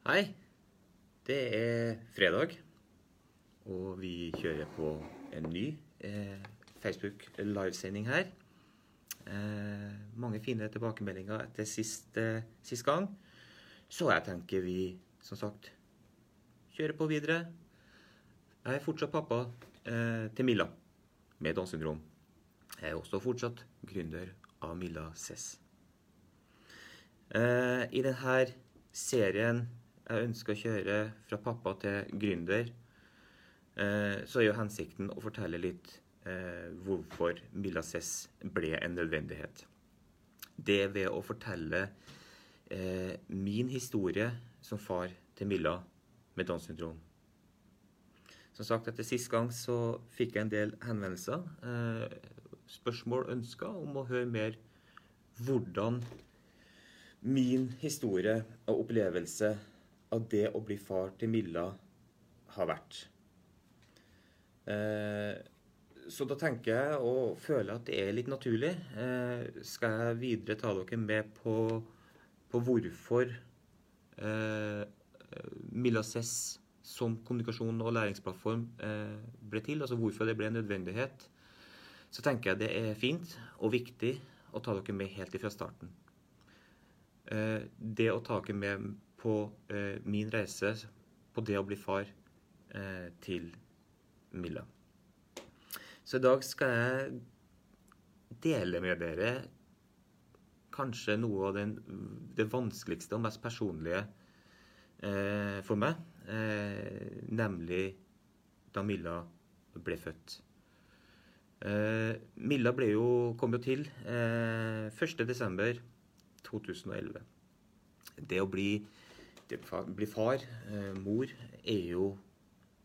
Hei. Det er fredag, og vi kjører på en ny eh, Facebook livesending her. Eh, mange fine tilbakemeldinger etter sist, eh, sist gang. Så jeg tenker vi, som sagt, kjører på videre. Jeg er fortsatt pappa eh, til Milla med Downs syndrom. Jeg er også fortsatt gründer av Milla Cess. Eh, I denne serien jeg ønsker å kjøre fra pappa til gründer, eh, så er jo hensikten å fortelle litt eh, hvorfor Milla Cess ble en nødvendighet. Det ved å fortelle eh, min historie som far til Milla med Downs syndrom. Som sagt, etter sist gang så fikk jeg en del henvendelser, spørsmål, ønsker om å høre mer hvordan min historie og opplevelse av det å bli far til Milla har vært. Eh, så da tenker jeg og føler at det er litt naturlig. Eh, skal jeg videre ta dere med på, på hvorfor eh, Milla Cess som kommunikasjon og læringsplattform eh, ble til, altså hvorfor det ble en nødvendighet, så tenker jeg det er fint og viktig å ta dere med helt ifra starten. Eh, det å ta dere med på eh, min reise på det å bli far eh, til Milla. Så i dag skal jeg dele med dere kanskje noe av den, det vanskeligste og mest personlige eh, for meg, eh, nemlig da Milla ble født. Eh, Milla jo, kom jo til eh, 1.12.2011. Det å bli bli far, eh, mor, er jo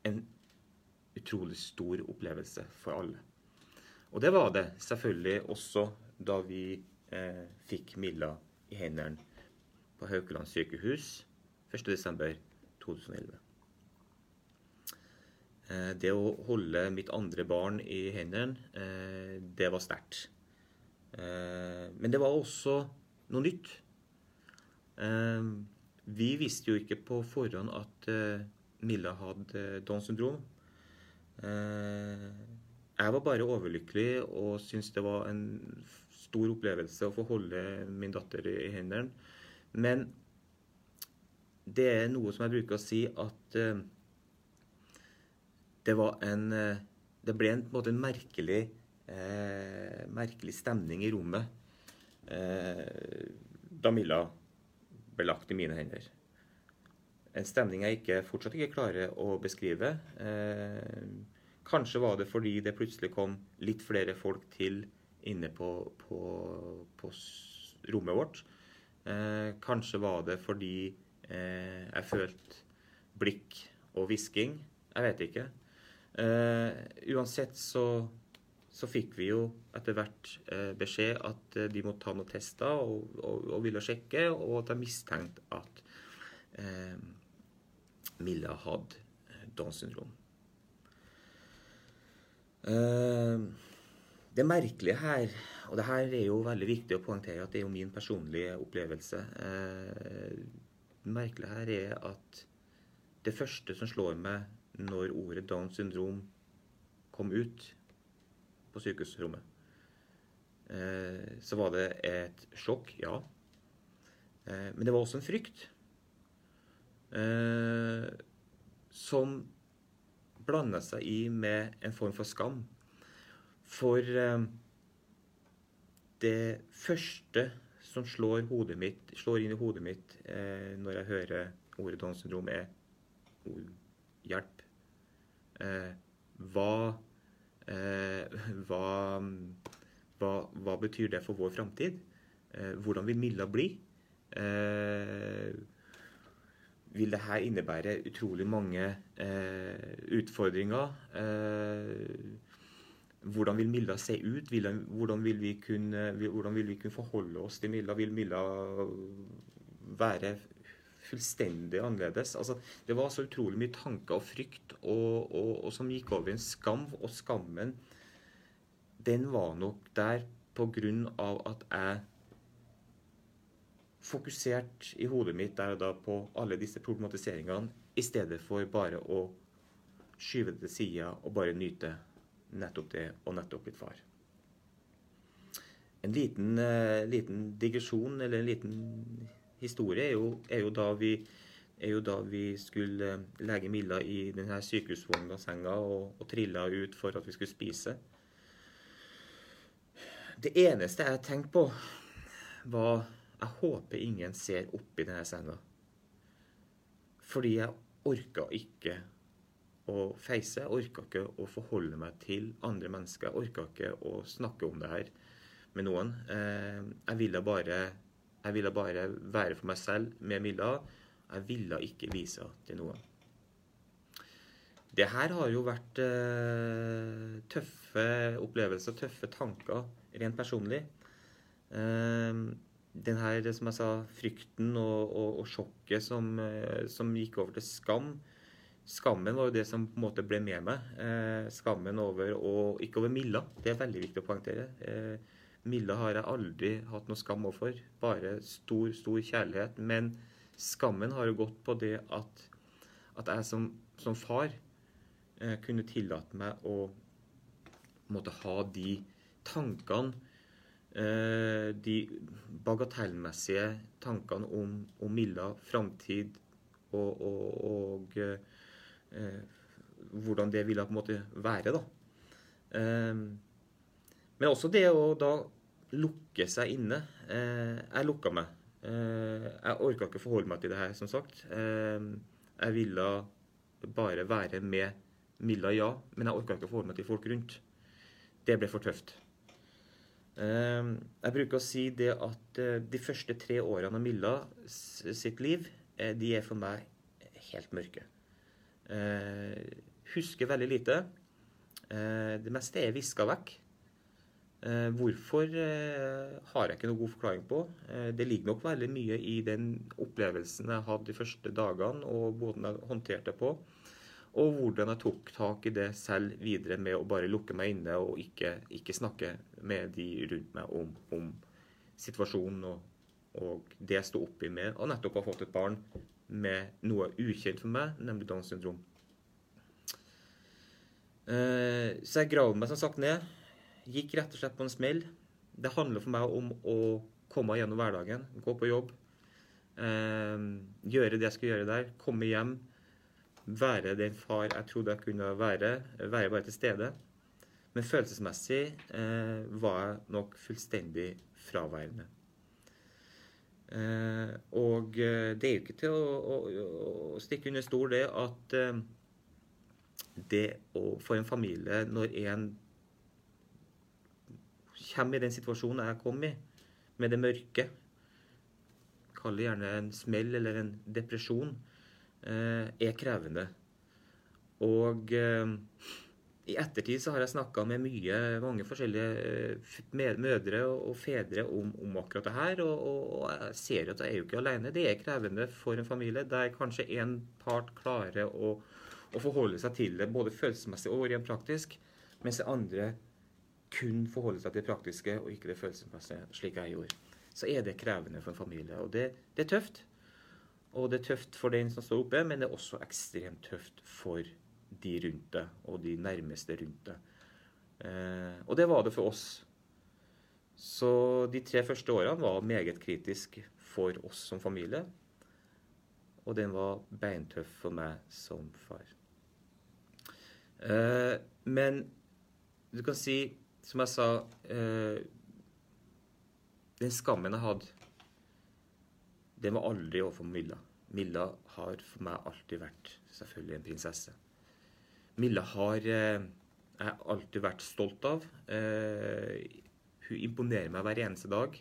en utrolig stor opplevelse for alle. Og det var det selvfølgelig også da vi eh, fikk Milla i hendene på Haukeland sykehus 1.12.2011. Eh, det å holde mitt andre barn i hendene, eh, det var sterkt. Eh, men det var også noe nytt. Eh, vi visste jo ikke på forhånd at uh, Milla hadde Downs syndrom. Uh, jeg var bare overlykkelig og syntes det var en stor opplevelse å få holde min datter i hendene. Men det er noe som jeg bruker å si at det var en Det ble en, på en måte en merkelig, merkelig stemning i rommet da Milla ble lagt i mine hender. En stemning jeg ikke, fortsatt ikke klarer å beskrive. Eh, kanskje var det fordi det plutselig kom litt flere folk til inne på, på, på rommet vårt. Eh, kanskje var det fordi eh, jeg følte blikk og hvisking. Jeg vet ikke. Eh, uansett så så fikk vi jo etter hvert eh, beskjed at eh, de måtte ta noen tester og, og, og, ville sjekke, og at de mistenkte at eh, Milla hadde eh, Downs syndrom. Eh, det merkelige her, og det her er jo veldig viktig å poengtere at det er jo min personlige opplevelse eh, Det merkelige her er at det første som slår meg når ordet Downs syndrom kom ut på sykehusrommet. Eh, så var det et sjokk, ja. Eh, men det var også en frykt. Eh, som blanda seg i med en form for skam. For det første som slår, mitt, slår, inn i hodet mitt når jeg hører ordet Downs syndrom, er ord, hjelp. Hva hva, hva, hva, betyr det for vår framtid? Eh, hvordan vil Milla bli? Eh, vil dette innebære utrolig mange utfordringer? hvordan vil Milla se ut? Hvordan vil, vi kunne, hvordan vil vi kunne forholde oss til Milla? Vil Milla være fullstendig annerledes. Altså, det var så utrolig mye tanker og frykt og, og, og som gikk over i en skam. Og skammen, den var nok der på grunn av at jeg fokusert i hodet mitt der og da på alle disse problematiseringene, i stedet for bare å skyve det til sida og bare nyte nettopp det og nettopp mitt far. En liten, uh, liten digresjon, eller en liten historie, er jo, er jo, da, vi, er jo da vi skulle uh, legge Milla i denne sykehusvogna senga og, og trilla ut for at vi skulle spise. Det eneste jeg tenkte på, var Jeg håper ingen ser oppi denne senga. Fordi jeg orka ikke å feise. Jeg orka ikke å forholde meg til andre mennesker. Jeg orka ikke å snakke om det her med noen. Eh, jeg ville bare, jeg ville bare være for meg selv med Milla. Jeg ville ikke vise henne til noen. Det her har jo vært eh, tøffe opplevelser, tøffe tanker, rent personlig. Eh, den her, som jeg sa, frykten og, og, og sjokket som, eh, som, gikk over til skam. Skammen var jo det som på en måte ble med meg. skammen over og Ikke over Milla, det er veldig viktig å poengtere. Milla har jeg aldri hatt noe skam overfor. Bare stor, stor kjærlighet. Men skammen har jo gått på det at, at jeg som, som far eh, kunne tillate meg å måtte ha de tankene eh, De bagatellmessige tankene om, om Milla, framtid og, og, og eh, hvordan det ville på en måte være, da. Eh, men også det å da lukke seg inne. Eh, jeg lukka meg. Eh, jeg orka ikke forholde meg til det her, som sagt. jeg ville bare være med Milla, ja, men jeg orka ikke forholde meg til folk rundt. Det ble for tøft. Jeg bruker å si det at eh, de første tre årene av Milla sitt liv, eh, de er for meg helt mørke. Eh, husker veldig lite. Det meste er viska vekk. Hvorfor har jeg ikke noe god forklaring på. Det ligger nok veldig mye i den opplevelsen jeg hadde de første dagene, og måten jeg håndterte det på. Og hvordan jeg tok tak i det selv videre med å bare lukke meg inne og ikke, ikke snakke med de rundt meg om, om situasjonen og, og, det jeg sto oppi med, og nettopp har fått et barn med noe ukjent for meg, nemlig Downs syndrom. Eh, så jeg gravde meg som sagt ned. Gikk rett og slett på en smell. Det handler for meg om å komme gjennom hverdagen, gå på jobb, eh, gjøre det jeg skulle gjøre der, komme hjem være den far jeg trodde jeg kunne være, være bare til stede. Men følelsesmessig eh, var jeg nok fullstendig fraværende. Eh, og eh, det er jo ikke til å, å, å stikke under stol det at eh, det å få en familie når en kommer i den situasjonen jeg kom i, med det mørke Kall det gjerne en smell eller en depresjon Eh, er krevende. Og eh, i ettertid så har jeg snakka med mye, mange forskjellige eh, mødre og fedre om, om akkurat det her. Og, og, jeg ser at jeg er jo ikke alene. Det er krevende for en familie der kanskje en part klarer å, å forholde seg til det både følelsesmessig og rent praktisk, mens det andre kun forholde seg til det praktiske og ikke det følelsesmessige, slik jeg gjorde. Så er det krevende for en familie. Og det, det er tøft. Og det er tøft for den som står oppe, men det er også ekstremt tøft for de rundt deg, og de nærmeste rundt deg. Eh, og det var det for oss. Så de tre første årene var meget kritisk for oss som familie. Og den var beintøff for meg som far. Eh, men du kan si, som jeg sa eh, Den skammen jeg hadde det var aldri overfor Milla. Milla har for meg alltid vært selvfølgelig en prinsesse. Milla har eh, jeg alltid vært stolt av. Eh, hun imponerer meg hver eneste dag.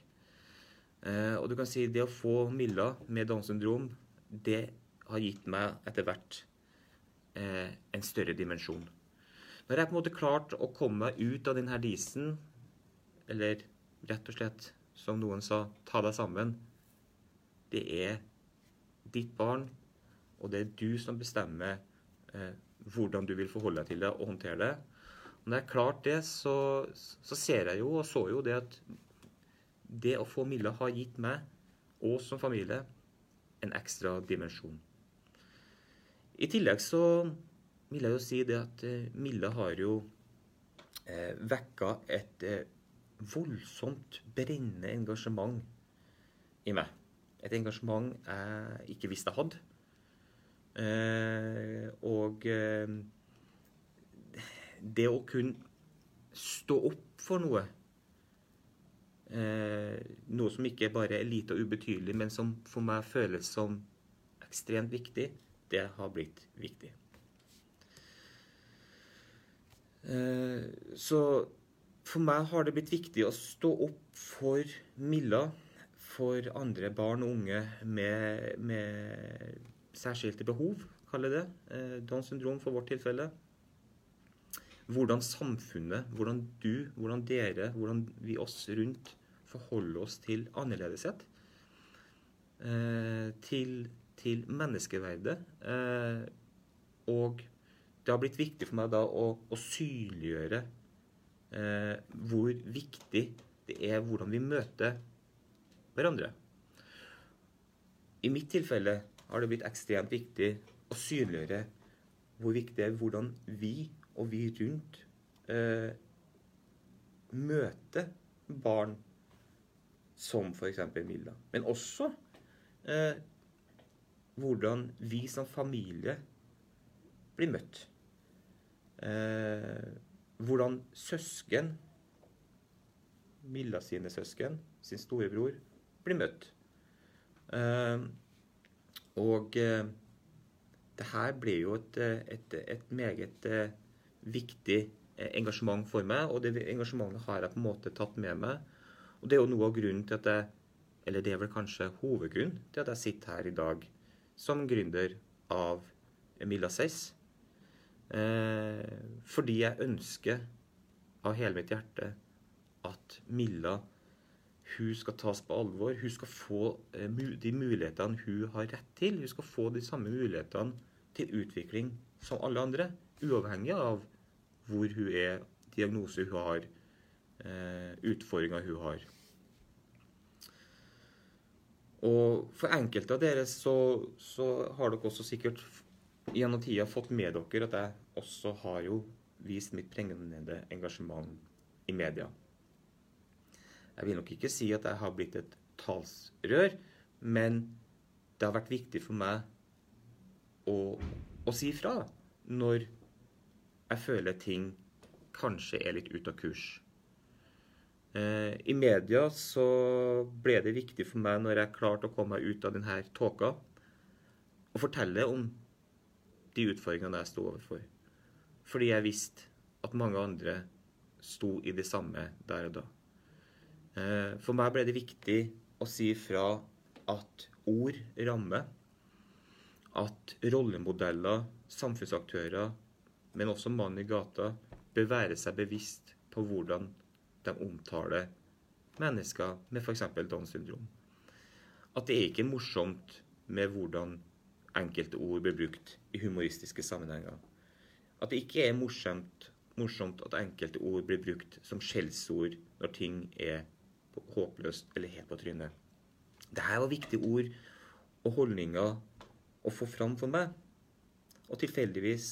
Eh, og du kan si det å få Milla med Downs syndrom, det har gitt meg etter hvert eh, en større dimensjon. Når jeg på en måte klarte å komme meg ut av denne disen, eller rett og slett, som noen sa, ta deg sammen, det er ditt barn, og det er du som bestemmer eh, hvordan du vil forholde deg til det og håndtere det. Og når jeg har klart det, så, så, ser jeg jo og så jo det at det å få Milla har gitt meg og som familie en ekstra dimensjon. I tillegg så vil jeg jo si det at eh, Milla har jo eh, vekka et eh, voldsomt brennende engasjement i meg. Et engasjement jeg ikke visste jeg hadde. Eh, og eh, det å kunne stå opp for noe eh, Noe som ikke bare er lite og ubetydelig, men som for meg føles som ekstremt viktig, det har blitt viktig. Eh, så for meg har det blitt viktig å stå opp for Milla, for andre barn og unge med, med særskilte behov, kaller det. Eh, Downs syndrom for vårt tilfelle. Hvordan samfunnet, hvordan du, hvordan dere, hvordan vi oss rundt forholder oss til annerledeshet. Eh, til, til menneskeverdet. Og det har blitt viktig for meg da å, å synliggjøre eh, hvor viktig det er hvordan vi møter hverandre. I mitt tilfelle har det blitt ekstremt viktig å synliggjøre hvor viktig det er hvordan vi og vi rundt eh, møter barn som f.eks. Milla. Men også eh, hvordan vi som familie blir møtt. Eh, hvordan søsken, Milla sine søsken, sin storebror, blir møtt. Eh, og eh, det her ble jo et, et, et meget eh, viktig eh, engasjement for meg, og det engasjementet har jeg på en måte tatt med meg. Og det er jo noe av grunnen til at jeg Eller det er vel kanskje hovedgrunnen til at jeg sitter her i dag som gründer av Milla Seis. Eh, fordi jeg ønsker av hele mitt hjerte at Milla hun skal tas på alvor. Hun skal få eh, de mulighetene hun har rett til. Hun skal få de samme mulighetene til utvikling som alle andre. Uavhengig av hvor hun er, diagnose hun har, eh, utfordringer hun har. Og for enkelte av dere så, så har dere også sikkert gjennom tida fått med dere at jeg også har jo vist mitt prengende engasjement i media. Jeg vil nok ikke si at jeg har blitt et talsrør, men det har vært viktig for meg å, å si fra når jeg føler ting kanskje er litt ute av kurs. Eh, I media så ble det viktig for meg når jeg klarte å komme meg ut av denne tåka, å fortelle om de utfordringene jeg sto overfor. Fordi jeg visste at mange andre sto i det samme der og da. Eh, for meg ble det viktig å si fra at ord rammer. At rollemodeller, samfunnsaktører, men også mannen i gata, bør være seg bevisst på hvordan de omtaler mennesker med f.eks. Downs syndrom. At det er ikke morsomt med hvordan enkelte ord blir brukt i humoristiske sammenhenger. At det ikke er morsomt, morsomt at enkelte ord blir brukt som skjellsord når ting er håpløst eller helt på trynet. Dette var viktige ord og holdninger å få fram for meg. Og tilfeldigvis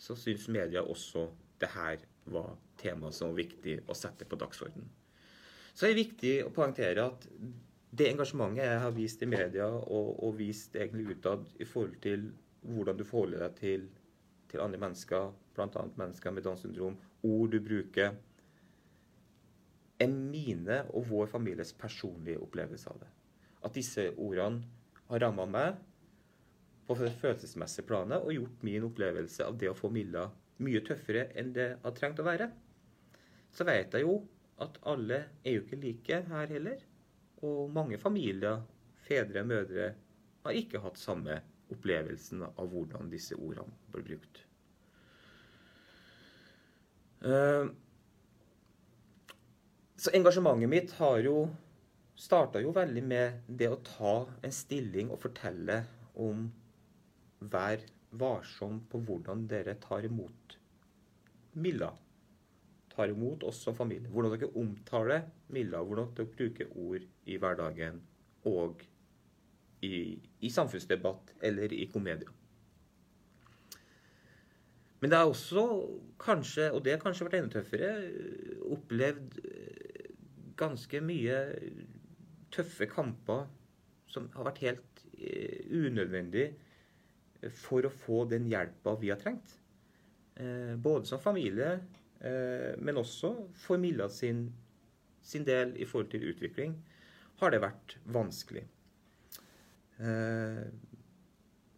så syns media også det her var tema som var viktig å sette på dagsordenen. Så er det viktig å poengtere at det engasjementet jeg har vist i media og, og vist egentlig utad i forhold til hvordan du forholder deg til, til andre mennesker, bl.a. mennesker med Downs syndrom, ord du bruker, er mine og vår families personlige opplevelse av det. At disse ordene har ramma meg på det følelsesmessige planet og gjort min opplevelse av det å få Milla mye tøffere enn det har trengt å være. Så vet jeg jo at alle er jo ikke like her heller. Og mange familier, fedre og mødre, har ikke hatt samme opplevelsen av hvordan disse ordene blir brukt. Eh, så engasjementet mitt har jo starta jo veldig med det å ta en stilling og fortelle om Vær varsom på hvordan dere tar imot Milla tar imot oss som familie. Hvordan dere omtaler Milla, hvordan dere bruker ord i hverdagen og i, i samfunnsdebatt eller i komedier. Men det er også kanskje, og det har kanskje vært enda tøffere, opplevd eh, ganske mye tøffe kamper som har vært helt uh, unødvendig for å få den hjelpa vi har trengt. Både som familie, men også for Milla sin, sin, del i forhold til utvikling, har det vært vanskelig.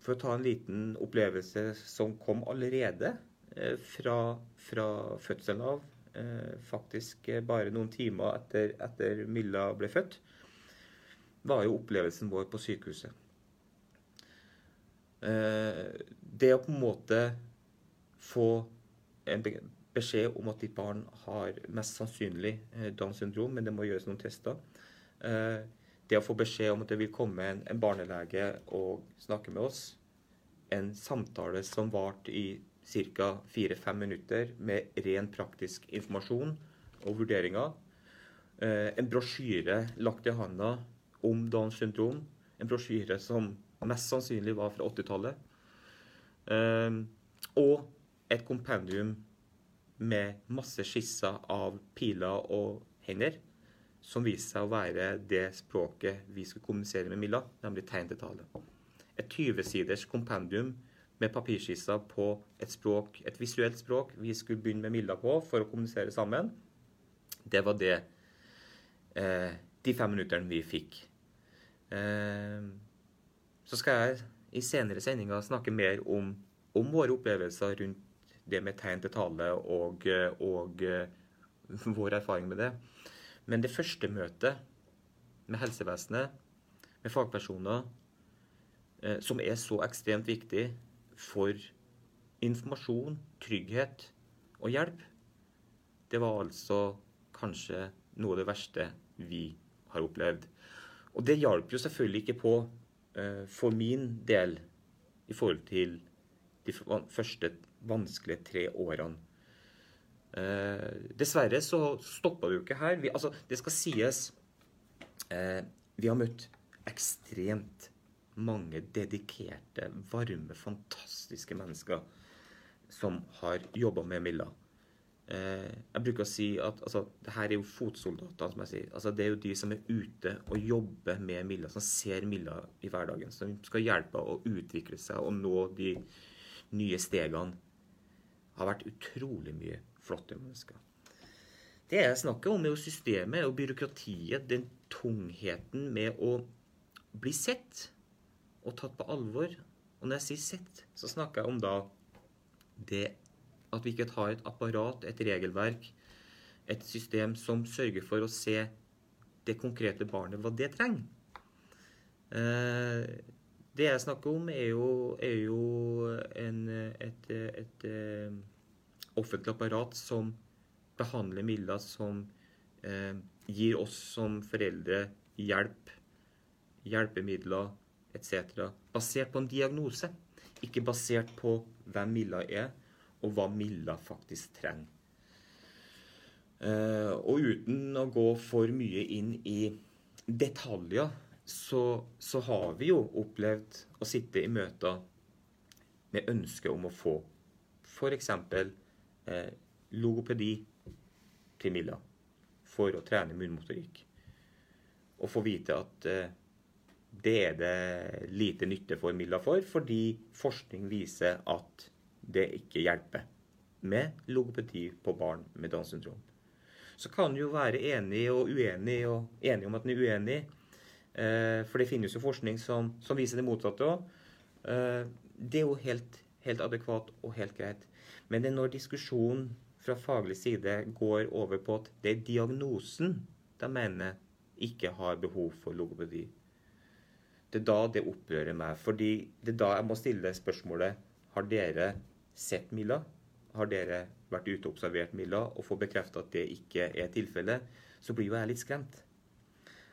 For å ta en liten opplevelse som kom allerede fra, fra fødselen av, faktisk bare noen timer etter, etter Milla ble født var jo opplevelsen vår på sykehuset. Eh, det å på en måte få en beskjed om at ditt barn har mest sannsynlig eh, Downs syndrom, men det må gjøres noen tester. Eh, det å få beskjed om at det vil komme en, barnelege og snakke med oss. En samtale som varte i ca. 4-5 minutter med ren praktisk informasjon og vurderinger. En brosjyre lagt i handa om Downs syndrom. En brosjyre som mest sannsynlig var fra 80-tallet. Eh, og et kompendium med masse skisser av piler og hender, som viste seg å være det språket vi skulle kommunisere med Milla, nemlig tegn til tale. Et 20-siders kompendium med papirskisser på et språk, et visuelt språk vi skulle begynne med Milla på for å kommunisere sammen. Det var det eh, de fem minuttene vi fikk. Eh, så skal jeg i senere sendinger snakke mer om, om våre opplevelser rundt det med tegn til tale og, og uh, vår erfaring med det. Men det første møtet med helsevesenet, med fagpersoner, uh, som er så ekstremt viktig for informasjon, trygghet og hjelp, det var altså kanskje noe av det verste vi har opplevd. Og det hjalp jo selvfølgelig ikke på uh, for min del i forhold til de første vanskelige tre årene. Eh, dessverre så stoppa det jo ikke her. Vi, altså, det skal sies eh, Vi har møtt ekstremt mange dedikerte, varme, fantastiske mennesker som har jobba med Milla. Eh, jeg bruker å si at altså, det her er jo fotsoldater. som jeg sier. Altså, det er jo de som er ute og jobber med Milla, som ser Milla i hverdagen. Som skal hjelpe henne å utvikle seg og nå de nye stegene. Har vært utrolig mye flotte mennesker. Det jeg snakker om, er jo systemet og byråkratiet. Den tungheten med å bli sett og tatt på alvor. Og når jeg sier sett, så snakker jeg om da det at vi ikke har et apparat, et regelverk, et system som sørger for å se det konkrete barnet, hva det trenger. Eh, det jeg snakker om, er jo, er jo en, et, et, et, eh, offentlig apparat som behandler midler som eh, gir oss som foreldre hjelp, hjelpemidler etc. Basert på en diagnose, ikke basert på hvem Milla er og hva Milla faktisk trenger. Eh, og uten å gå for mye inn i detaljer, så, så, har vi jo opplevd å sitte i møter med ønske om å få f.eks. Eh, logopedi til Milla for å trene munnmotorikk. Og få vite at eh, det er det lite nytte for Milla for, fordi forskning viser at det ikke hjelper med logopedi på barn med Downs syndrom. Så kan du jo være enig og uenig, og enig om at en er uenig. Eh, for det finnes jo forskning som, som viser det motsatte òg. Eh, det er jo helt, helt, adekvat og helt greit. Men det er når diskusjonen fra faglig side går over på at det er diagnosen de mener ikke har behov for logopedi. Det er da det opprører meg. fordi det er da jeg må stille spørsmålet har dere sett Milla? Har dere vært ute og observert Milla og får bekrefta at det ikke er tilfellet, så blir jo jeg litt skremt.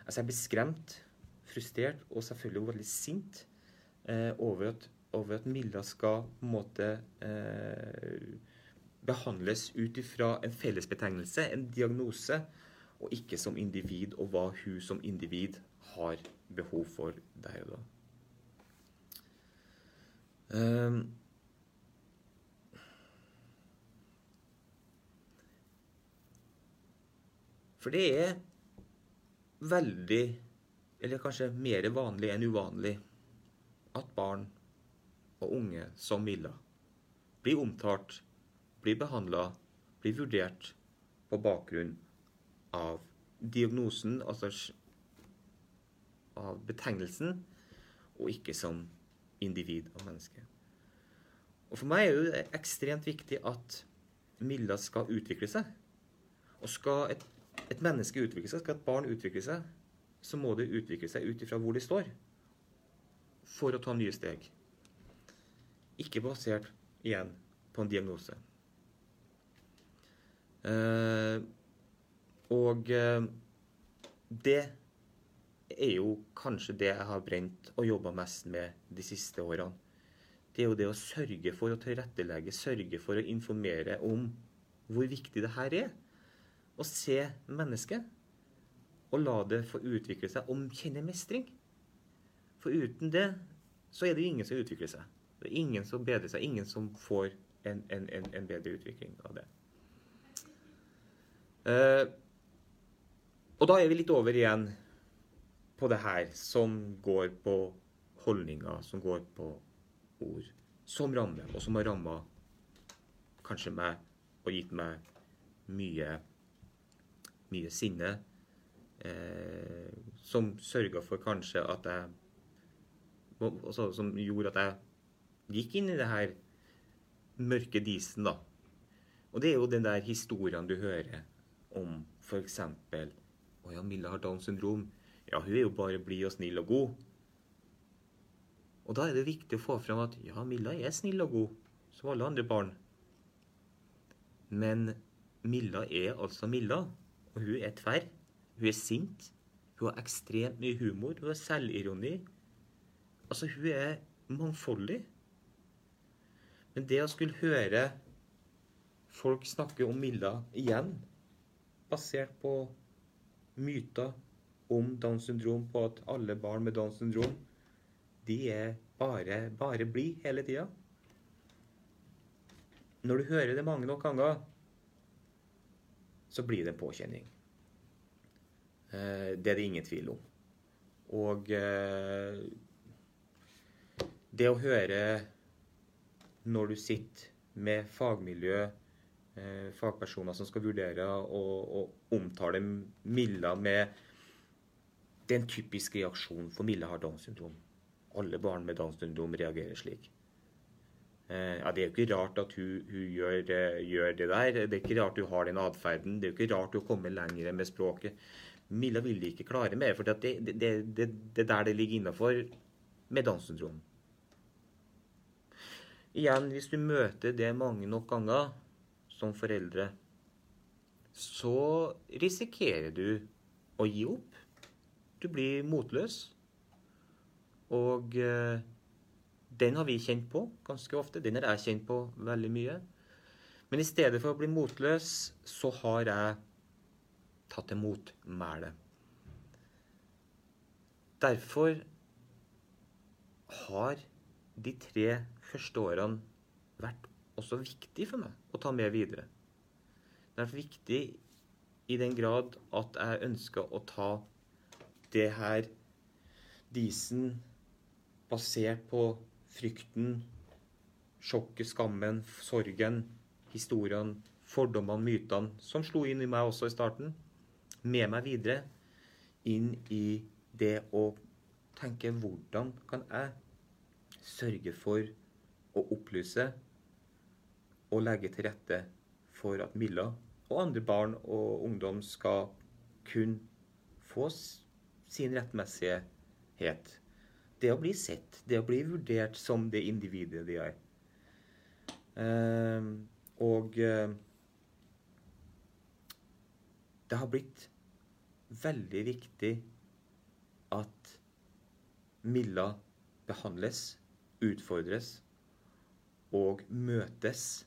Altså Jeg blir skremt, frustrert og selvfølgelig veldig sint eh, over, at, over, at, Milla skal på en måte eh, behandles ut ifra en fellesbetegnelse, en diagnose, og ikke som individ og hva hun som individ har behov for der og da. Um, for det er veldig, eller kanskje mer vanlig enn uvanlig, at barn og unge som Milla blir omtalt, blir behandla, blir vurdert på bakgrunn av diagnosen, altså av betegnelsen, og ikke som individ og menneske. Og For meg er det ekstremt viktig at Milla skal utvikle seg. Og skal et, et menneske utvikle seg, skal et barn utvikle seg, så må det utvikle seg ut ifra hvor de står, for å ta nye steg. Ikke basert igjen på en diagnose. Uh, og uh, det er jo kanskje det jeg har brent og jobba mest med de siste årene. Det er jo det å sørge for å tilrettelegge, sørge for å informere om hvor viktig det her er. Å se mennesket og la det få utvikle seg og kjenne mestring. For uten det så er det ingen som utvikler seg. Det er ingen som bedrer seg, ingen som får en, en, en, en bedre utvikling av det. Uh, og da er vi litt over igjen på det her som går på holdninger, som går på ord, som rammer, og som har ramma kanskje meg og gitt meg mye, mye sinne. Eh, som sørga for kanskje at jeg altså, Som gjorde at jeg gikk inn i det her mørke disen, da. Og det er jo den der historien du hører om f.eks. Å ja, Milla har Downs syndrom. Ja, hun er jo bare blid og snill og god. Og da er det viktig å få fram at ja, Milla er snill og god, som alle andre barn. Men Milla er altså Milla, og hun er tverr. Hun er sint. Hun har ekstremt mye humor. Hun har selvironi. Altså, hun er mangfoldig. Men det å skulle høre folk snakke om Milla igjen, basert på myter om Downs syndrom på at alle barn med Downs syndrom de er bare, bare blid hele tida. Når du hører det mange nok ganger, så blir det en påkjenning. Eh, det er det ingen tvil om. Og eh, det å høre når du sitter med fagmiljø, eh, fagpersoner som skal vurdere og, og omtale Milla med det er en typisk reaksjon, for Milla har Downs syndrom. Alle barn med Downs syndrom reagerer slik. Ja, Det er jo ikke rart at hun, hun gjør, gjør, det der. Det er ikke rart hun har den atferden. Det er jo ikke rart hun kommer lenger med språket. Milla vil de ikke klare mer, for det, er der det ligger innafor med Downs syndrom. Igjen, hvis du møter det mange nok ganger som foreldre, så risikerer du å gi opp. Du blir motløs. Og eh, den har vi kjent på ganske ofte. Den har jeg kjent på veldig mye. Men i stedet for å bli motløs, så har jeg tatt imot motmæle. Derfor har de tre første årene vært også viktig for meg å ta med videre. Det er viktig i den grad at jeg ønsker å ta det her disen basert på frykten, sjokket, skammen, sorgen, historiene, fordommene, mytene, som slo inn i meg også i starten, med meg videre inn i det å tenke hvordan kan jeg sørge for å opplyse og legge til rette for at Milla og andre barn og ungdom skal kunne få sin rettmessighet. Det å bli sett, det å bli vurdert som det individet de er. Uh, og uh, det har blitt veldig viktig at Milla behandles, utfordres og møtes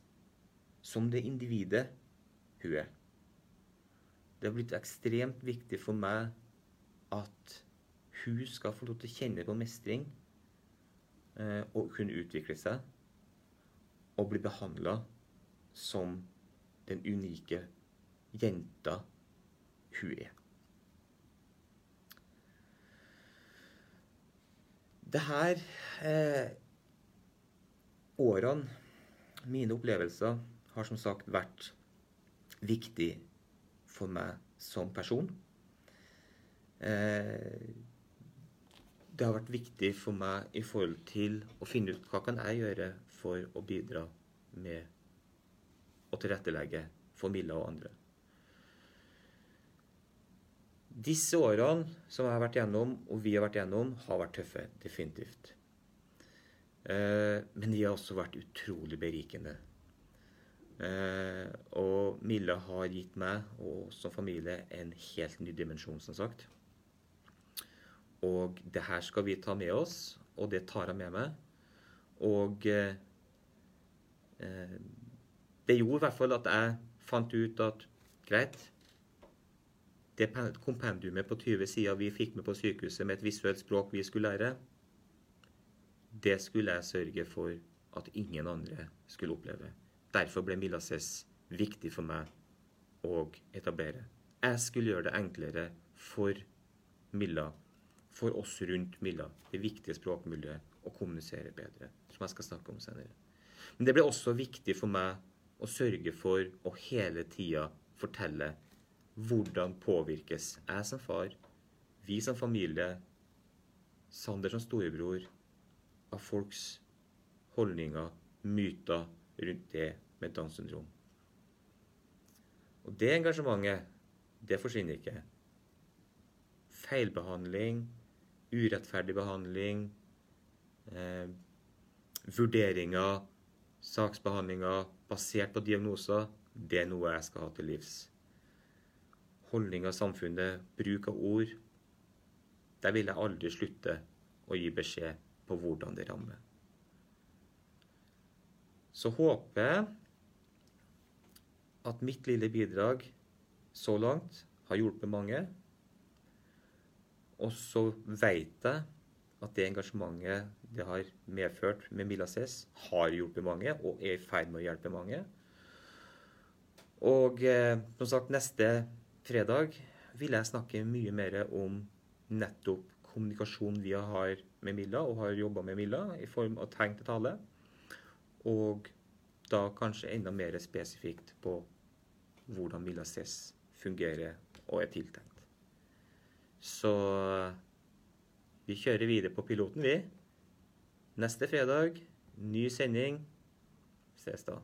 som det individet hun er. Det har blitt ekstremt viktig for meg at hun skal få lov til å kjenne på mestring og kunne utvikle seg og bli behandla som den unike jenta hun er. Det her eh, årene, mine opplevelser, har som sagt vært viktig for meg som person. Eh, det har vært viktig for meg i forhold til å finne ut hva kan jeg gjøre for å bidra med å tilrettelegge for Milla og andre. Disse årene som jeg har vært gjennom, og vi har vært gjennom, har vært tøffe. Definitivt. Eh, men de har også vært utrolig berikende. Eh, og Mille har gitt meg og som familie en helt ny dimensjon, som sagt. Og det her skal vi ta med oss, og det tar jeg med meg. Og eh, det gjorde i hvert fall at jeg fant ut at greit, det kompendiumet på 20 sider vi fikk med på sykehuset med et visuelt språk vi skulle lære, det skulle jeg sørge for at ingen andre skulle oppleve. Derfor ble Milases viktig for meg å etablere. Jeg skulle gjøre det enklere for Milla, for oss rundt Milla, det viktige språkmiljøet, å kommunisere bedre, som jeg skal snakke om senere. Men det ble også viktig for meg å sørge for å hele tida fortelle hvordan påvirkes jeg som far, vi som familie, Sander som storebror, av folks holdninger, myter rundt det med Downs syndrom? Og det engasjementet, det forsvinner ikke. Feilbehandling, urettferdig behandling, eh, vurderinger, saksbehandlinger basert på diagnoser, det er noe jeg skal ha til livs holdning av samfunnet, bruk av ord Der vil jeg aldri slutte å gi beskjed på hvordan det rammer. Så håper jeg at mitt lille bidrag så langt har hjulpet mange. Og så veit jeg at det engasjementet det har medført med Milla har hjulpet mange og er i ferd med å hjelpe mange. Og eh, som sagt, neste fredag vil jeg snakke mye mer om nettopp kommunikasjon vi har med Milla, og har jobba med Milla, i form av tegn til tale. Og da kanskje enda mer spesifikt på hvordan Milla ses, fungerer og er tiltenkt. Så vi kjører videre på piloten, vi. Neste fredag, ny sending. Ses da.